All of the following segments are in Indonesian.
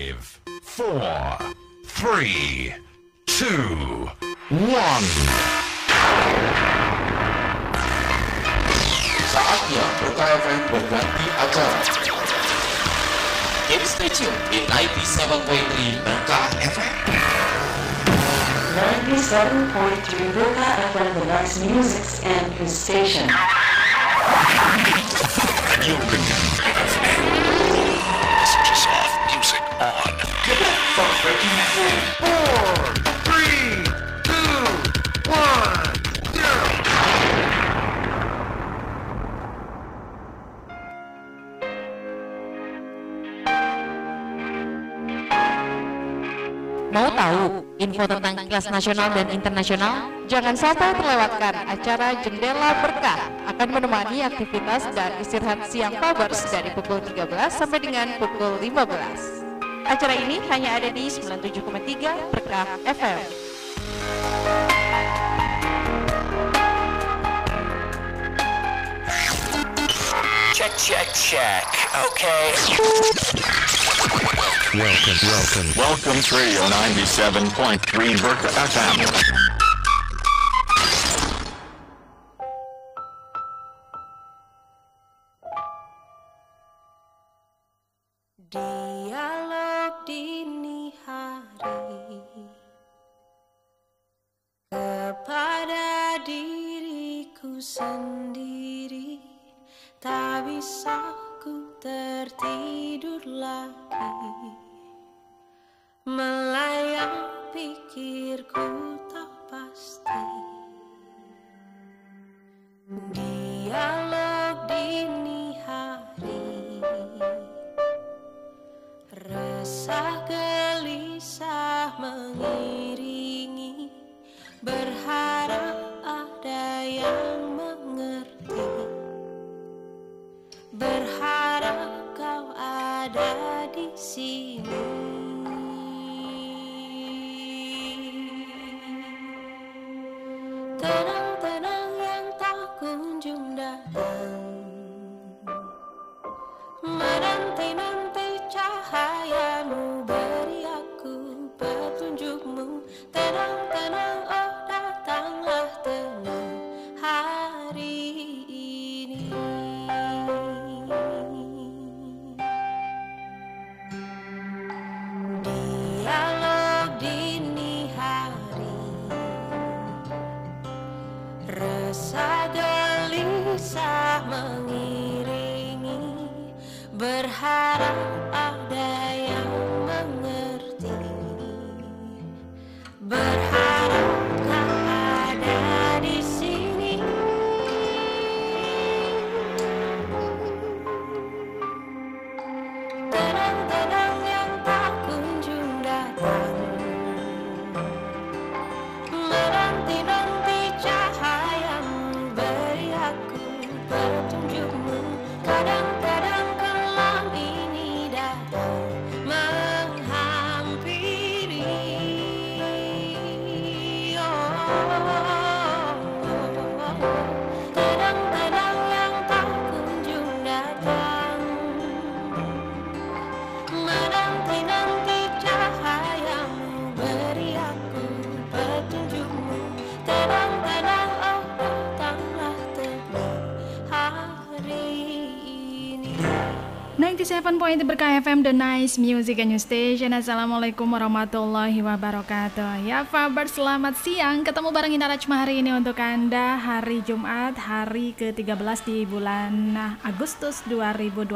Five, four, three, two, one. Saatnya Berkah FM berganti acara. Keep stay tuned di 97.3 Berkah FM. 97.3 Boca FM, the nice music and his station. You can soft Mau tahu info tentang kelas nasional dan internasional? Jangan sampai terlewatkan acara Jendela Berkah akan menemani aktivitas dan istirahat siang Pabers dari pukul 13 sampai dengan pukul 15. Acara ini hanya ada di 97,3 Berkah FM. Check, check, check. Okay. Welcome, welcome. Welcome to Radio 97.3 Berkah FM. Dialog 97.3 Berkah FM The Nice Music and News Station. Assalamualaikum warahmatullahi wabarakatuh. Ya Faber selamat siang. Ketemu bareng Ina Rachma hari ini untuk Anda Hari Jumat Hari ke-13 di bulan Agustus 2021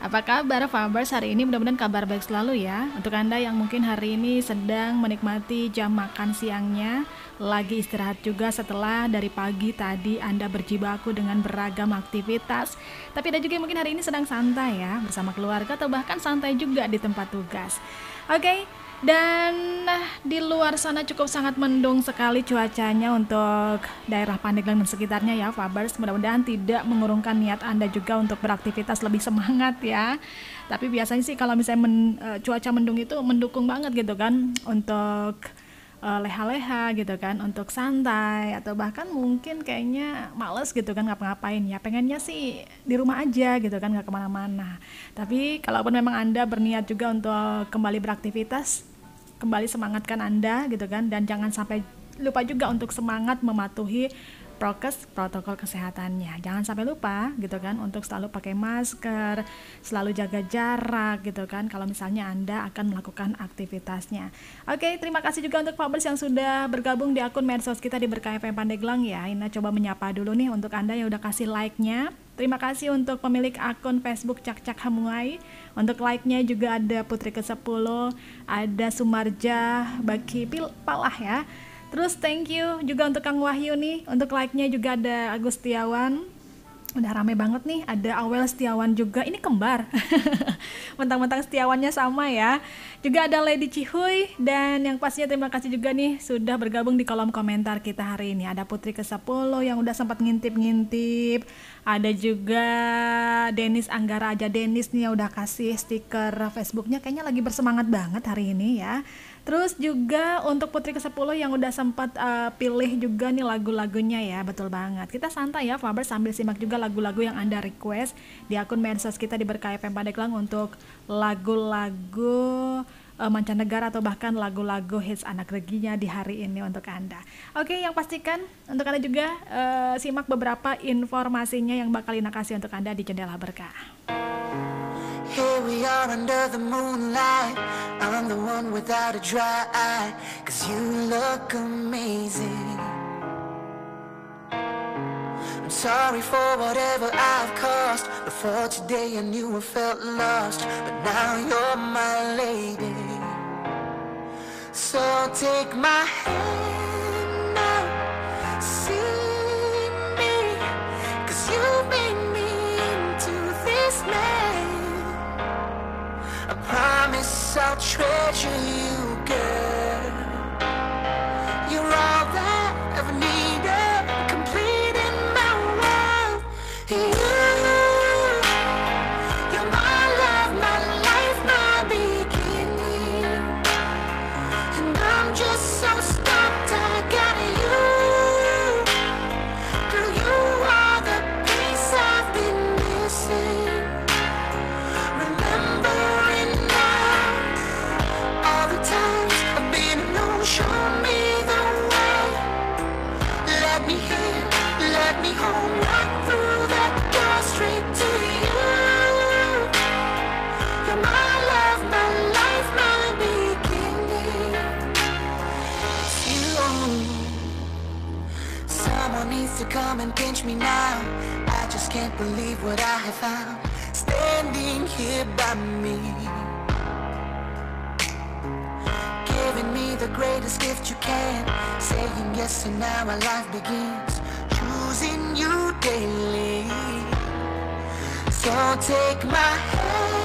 apa kabar Fabers? Hari ini mudah-mudahan kabar baik selalu ya. Untuk Anda yang mungkin hari ini sedang menikmati jam makan siangnya Lagi istirahat juga setelah dari pagi tadi Anda berjibaku dengan beragam aktivitas. Tapi ada juga yang mungkin hari ini sedang santai ya Bersama keluarga atau bahkan santai juga di tempat tugas. Oke dan nah, di luar sana cukup sangat mendung sekali cuacanya untuk daerah Pandeglang dan sekitarnya ya Fabers. Mudah-mudahan tidak mengurungkan niat Anda juga untuk beraktivitas lebih semangat ya. Tapi biasanya sih kalau misalnya men- eh, cuaca mendung itu mendukung banget gitu kan untuk eh, leha-leha gitu kan untuk santai atau bahkan mungkin kayaknya males gitu kan ngapa-ngapain ya pengennya sih di rumah aja gitu kan nggak ke mana-mana tapi kalaupun memang anda berniat juga untuk kembali beraktivitas kembali semangatkan anda gitu kan. Dan jangan sampai lupa juga untuk semangat mematuhi prokes protokol kesehatannya. Jangan sampai lupa gitu kan untuk selalu pakai masker, selalu jaga jarak gitu kan kalau misalnya Anda akan melakukan aktivitasnya. Oke, terima kasih juga untuk Fabers yang sudah bergabung di akun medsos kita di Berkah FM Pandeglang ya. Ina coba menyapa dulu nih untuk Anda yang udah kasih like-nya. Terima kasih untuk pemilik akun Facebook Cak Cak Hamuai. Untuk like-nya juga ada Putri ke-10, ada Sumarja, Baki Pil Palah ya. Terus thank you juga untuk Kang Wahyu nih. Untuk like-nya juga ada Agustiawan. Udah rame banget nih. Ada Awel Setiawan juga. Ini kembar. Mentang-mentang Setiawannya sama ya. Juga ada Lady Cihuy. Dan yang pastinya terima kasih juga nih sudah bergabung di kolom komentar kita hari ini. Ada Putri ke-10 yang udah sempat ngintip-ngintip. Ada juga Denis Anggara aja Denis nih yang udah kasih stiker Facebooknya. Kayaknya lagi bersemangat banget hari ini ya. Terus juga untuk Putri ke-10 yang udah sempat uh, pilih juga nih lagu-lagunya ya, betul banget. Kita santai ya, Faber sambil simak juga lagu-lagu yang Anda request di akun medsos kita di Berkah FM Pandeglang untuk lagu-lagu uh, mancanegara atau bahkan lagu-lagu hits anak reginya di hari ini untuk Anda. Oke, yang pastikan untuk Anda juga uh, simak beberapa informasinya yang bakal Ina kasih untuk Anda di Jendela Berkah. Here we are under the moonlight. I'm the one without a dry eye. Cause you look amazing. I'm sorry for whatever I've caused. Before today, I knew I felt lost. But now you're my lady. So take my hand I found standing here by me. Giving me the greatest gift you can. Saying yes, and now our life begins. Choosing you daily. So take my hand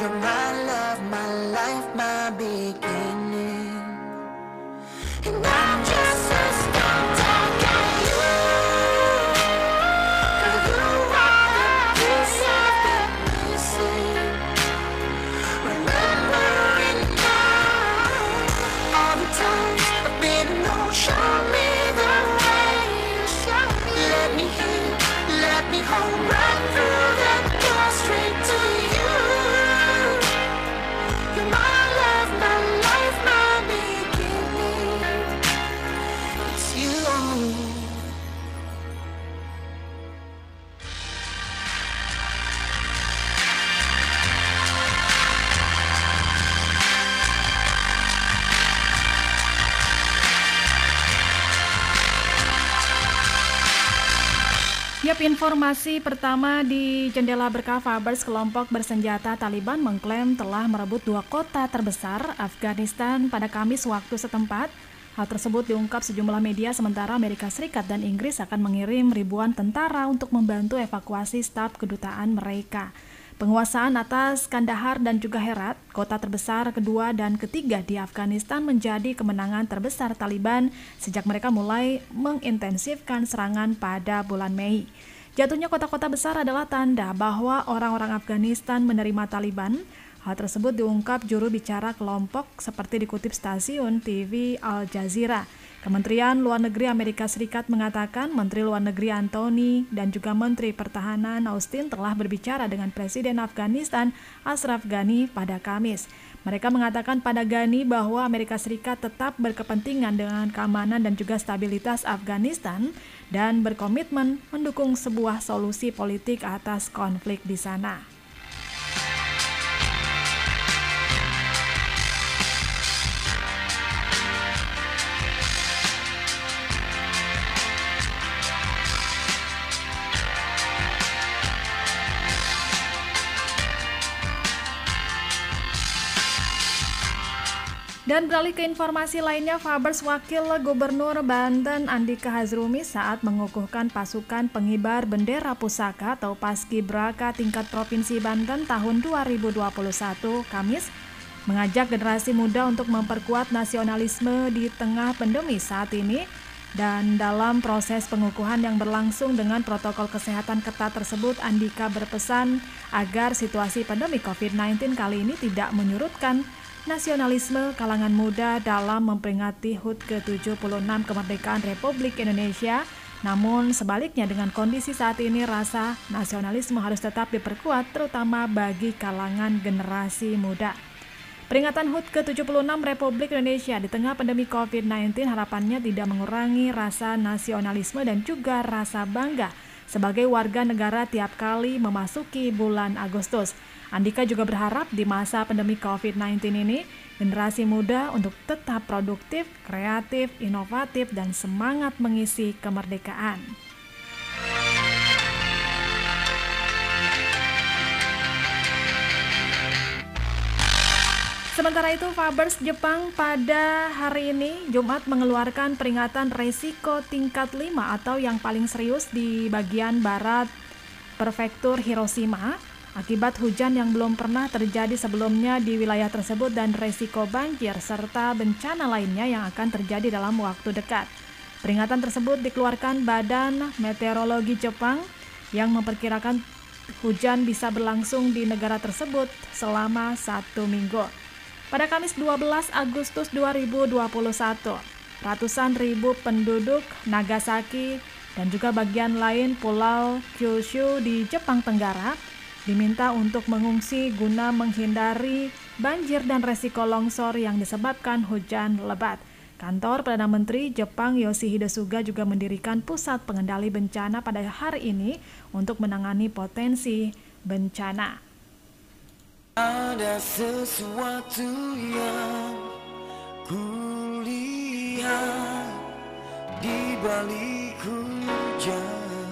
you're my. Informasi pertama di jendela berkah Fabers, kelompok bersenjata Taliban mengklaim telah merebut dua kota terbesar Afghanistan pada Kamis waktu setempat. Hal tersebut diungkap sejumlah media sementara Amerika Serikat dan Inggris akan mengirim ribuan tentara untuk membantu evakuasi staf kedutaan mereka. Penguasaan atas Kandahar dan juga Herat, kota terbesar kedua dan ketiga di Afghanistan menjadi kemenangan terbesar Taliban sejak mereka mulai mengintensifkan serangan pada bulan Mei. Jatuhnya kota-kota besar adalah tanda bahwa orang-orang Afghanistan menerima Taliban. Hal tersebut diungkap juru bicara kelompok seperti dikutip stasiun TV Al Jazeera. Kementerian Luar Negeri Amerika Serikat mengatakan Menteri Luar Negeri Anthony dan juga Menteri Pertahanan Austin telah berbicara dengan Presiden Afghanistan Ashraf Ghani pada Kamis. Mereka mengatakan pada Ghani bahwa Amerika Serikat tetap berkepentingan dengan keamanan dan juga stabilitas Afghanistan dan berkomitmen mendukung sebuah solusi politik atas konflik di sana. Dan beralih ke informasi lainnya, Fabers Wakil Gubernur Banten Andika Hazrumi saat mengukuhkan pasukan pengibar bendera pusaka atau Paskibraka tingkat Provinsi Banten tahun 2021 Kamis mengajak generasi muda untuk memperkuat nasionalisme di tengah pandemi saat ini dan dalam proses pengukuhan yang berlangsung dengan protokol kesehatan ketat tersebut, Andika berpesan agar situasi pandemi COVID-19 kali ini tidak menyurutkan nasionalisme kalangan muda dalam memperingati HUT ke-76 kemerdekaan Republik Indonesia. Namun sebaliknya dengan kondisi saat ini rasa nasionalisme harus tetap diperkuat terutama bagi kalangan generasi muda. Peringatan HUT ke-76 Republik Indonesia di tengah pandemi COVID-19 harapannya tidak mengurangi rasa nasionalisme dan juga rasa bangga sebagai warga negara tiap kali memasuki bulan Agustus. Andika juga berharap di masa pandemi COVID-19 ini, generasi muda untuk tetap produktif, kreatif, inovatif, dan semangat mengisi kemerdekaan. Sementara itu, Fabers Jepang pada hari ini Jumat mengeluarkan peringatan resiko tingkat 5 atau yang paling serius di bagian barat prefektur Hiroshima akibat hujan yang belum pernah terjadi sebelumnya di wilayah tersebut dan resiko banjir serta bencana lainnya yang akan terjadi dalam waktu dekat. Peringatan tersebut dikeluarkan Badan Meteorologi Jepang yang memperkirakan hujan bisa berlangsung di negara tersebut selama satu minggu. Pada Kamis 12 Agustus 2021, ratusan ribu penduduk Nagasaki dan juga bagian lain Pulau Kyushu di Jepang Tenggara diminta untuk mengungsi guna menghindari banjir dan resiko longsor yang disebabkan hujan lebat. Kantor Perdana Menteri Jepang Yoshihide Suga juga mendirikan pusat pengendali bencana pada hari ini untuk menangani potensi bencana. Ada sesuatu yang kulihat di balik hujan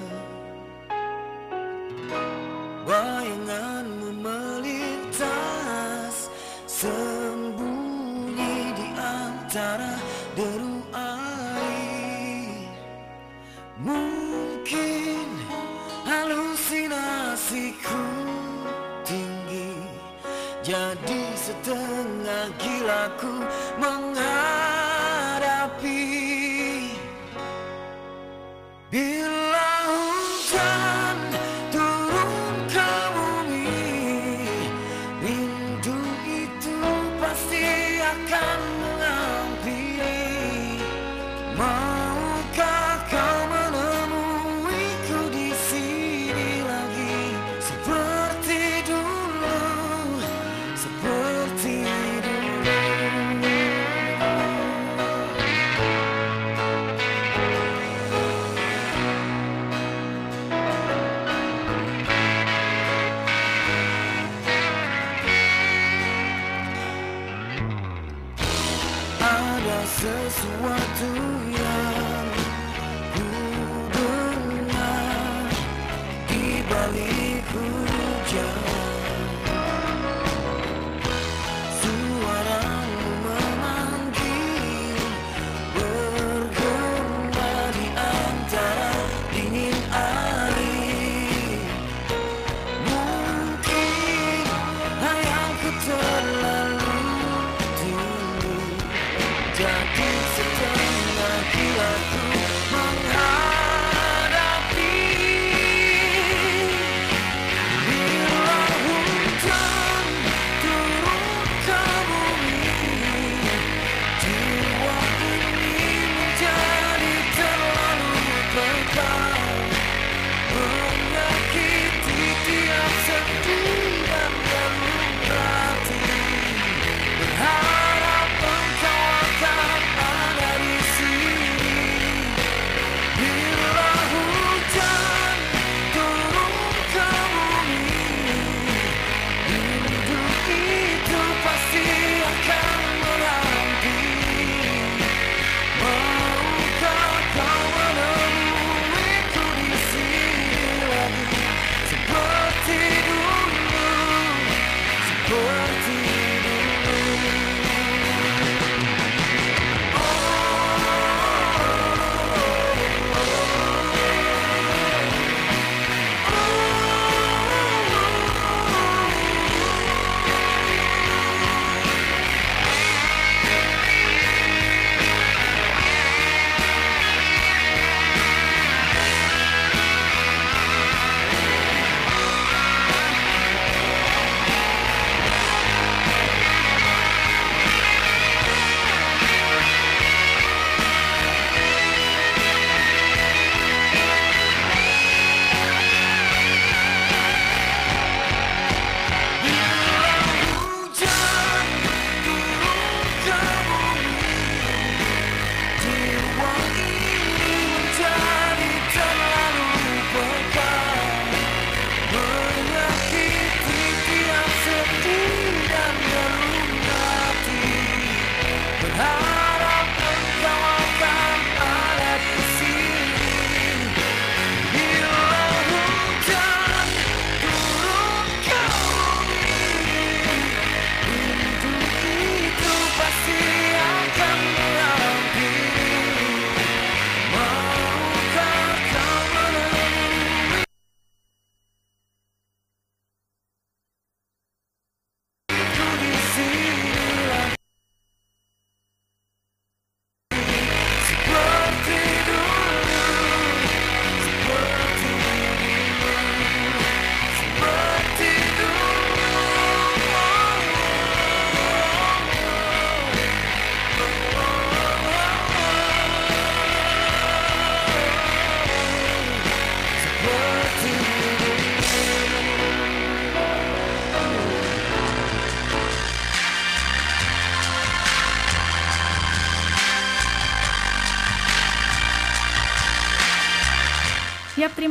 Bayanganmu melintas Sembunyi di antara deru setengah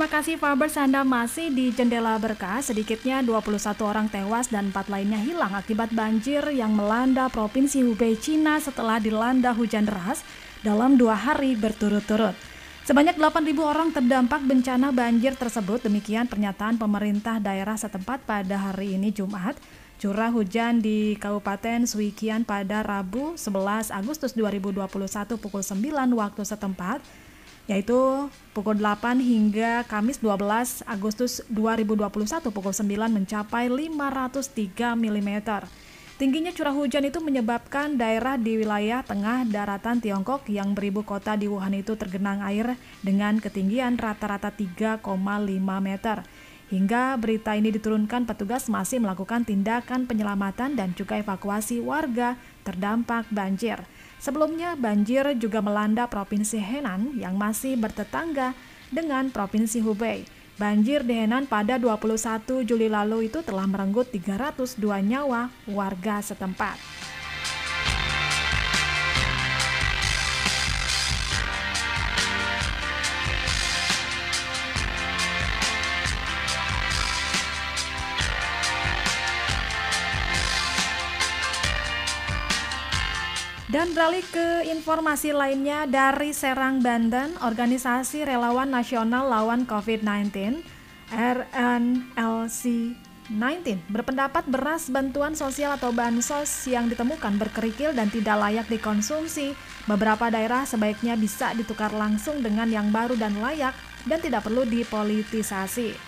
kasih Fabers Anda masih di Jendela Berkah. Sedikitnya 21 orang tewas dan 4 lainnya hilang akibat banjir yang melanda Provinsi Hubei, Cina setelah dilanda hujan deras dalam dua hari berturut-turut. Sebanyak 8.000 orang terdampak bencana banjir tersebut. Demikian pernyataan pemerintah daerah setempat pada hari ini Jumat. Curah hujan di Kabupaten Suikian pada Rabu 11 Agustus 2021 pukul 9 waktu setempat yaitu pukul 8 hingga Kamis 12 Agustus 2021 pukul 9 mencapai 503 mm. Tingginya curah hujan itu menyebabkan daerah di wilayah tengah daratan Tiongkok yang beribu kota di Wuhan itu tergenang air dengan ketinggian rata-rata 3,5 meter. Hingga berita ini diturunkan, petugas masih melakukan tindakan penyelamatan dan juga evakuasi warga terdampak banjir. Sebelumnya banjir juga melanda Provinsi Henan yang masih bertetangga dengan Provinsi Hubei. Banjir di Henan pada 21 Juli lalu itu telah merenggut 302 nyawa warga setempat. Dan beralih ke informasi lainnya dari Serang, Banten, Organisasi Relawan Nasional Lawan COVID-19 RNLC 19 berpendapat beras bantuan sosial atau bansos yang ditemukan berkerikil dan tidak layak dikonsumsi. Beberapa daerah sebaiknya bisa ditukar langsung dengan yang baru dan layak dan tidak perlu dipolitisasi.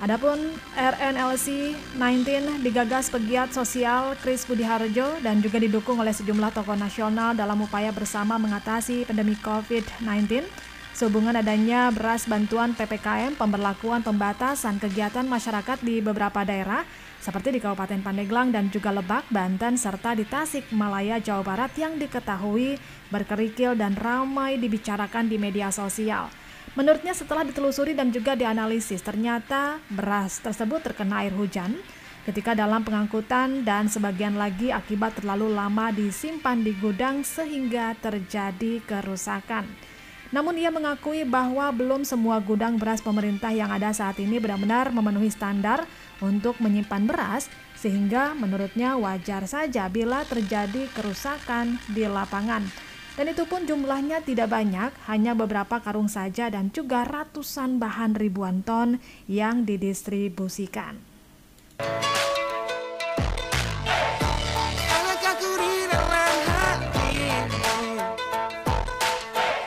Adapun RNLC 19 digagas pegiat sosial Kris Budiharjo dan juga didukung oleh sejumlah tokoh nasional dalam upaya bersama mengatasi pandemi COVID-19 sehubungan adanya beras bantuan PPKM pemberlakuan pembatasan kegiatan masyarakat di beberapa daerah seperti di Kabupaten Pandeglang dan juga Lebak, Banten, serta di Tasik, Malaya, Jawa Barat yang diketahui berkerikil dan ramai dibicarakan di media sosial. Menurutnya setelah ditelusuri dan juga dianalisis, ternyata beras tersebut terkena air hujan ketika dalam pengangkutan dan sebagian lagi akibat terlalu lama disimpan di gudang sehingga terjadi kerusakan. Namun ia mengakui bahwa belum semua gudang beras pemerintah yang ada saat ini benar-benar memenuhi standar untuk menyimpan beras sehingga menurutnya wajar saja bila terjadi kerusakan di lapangan. Dan itu pun jumlahnya tidak banyak, hanya beberapa karung saja dan juga ratusan bahan ribuan ton yang didistribusikan.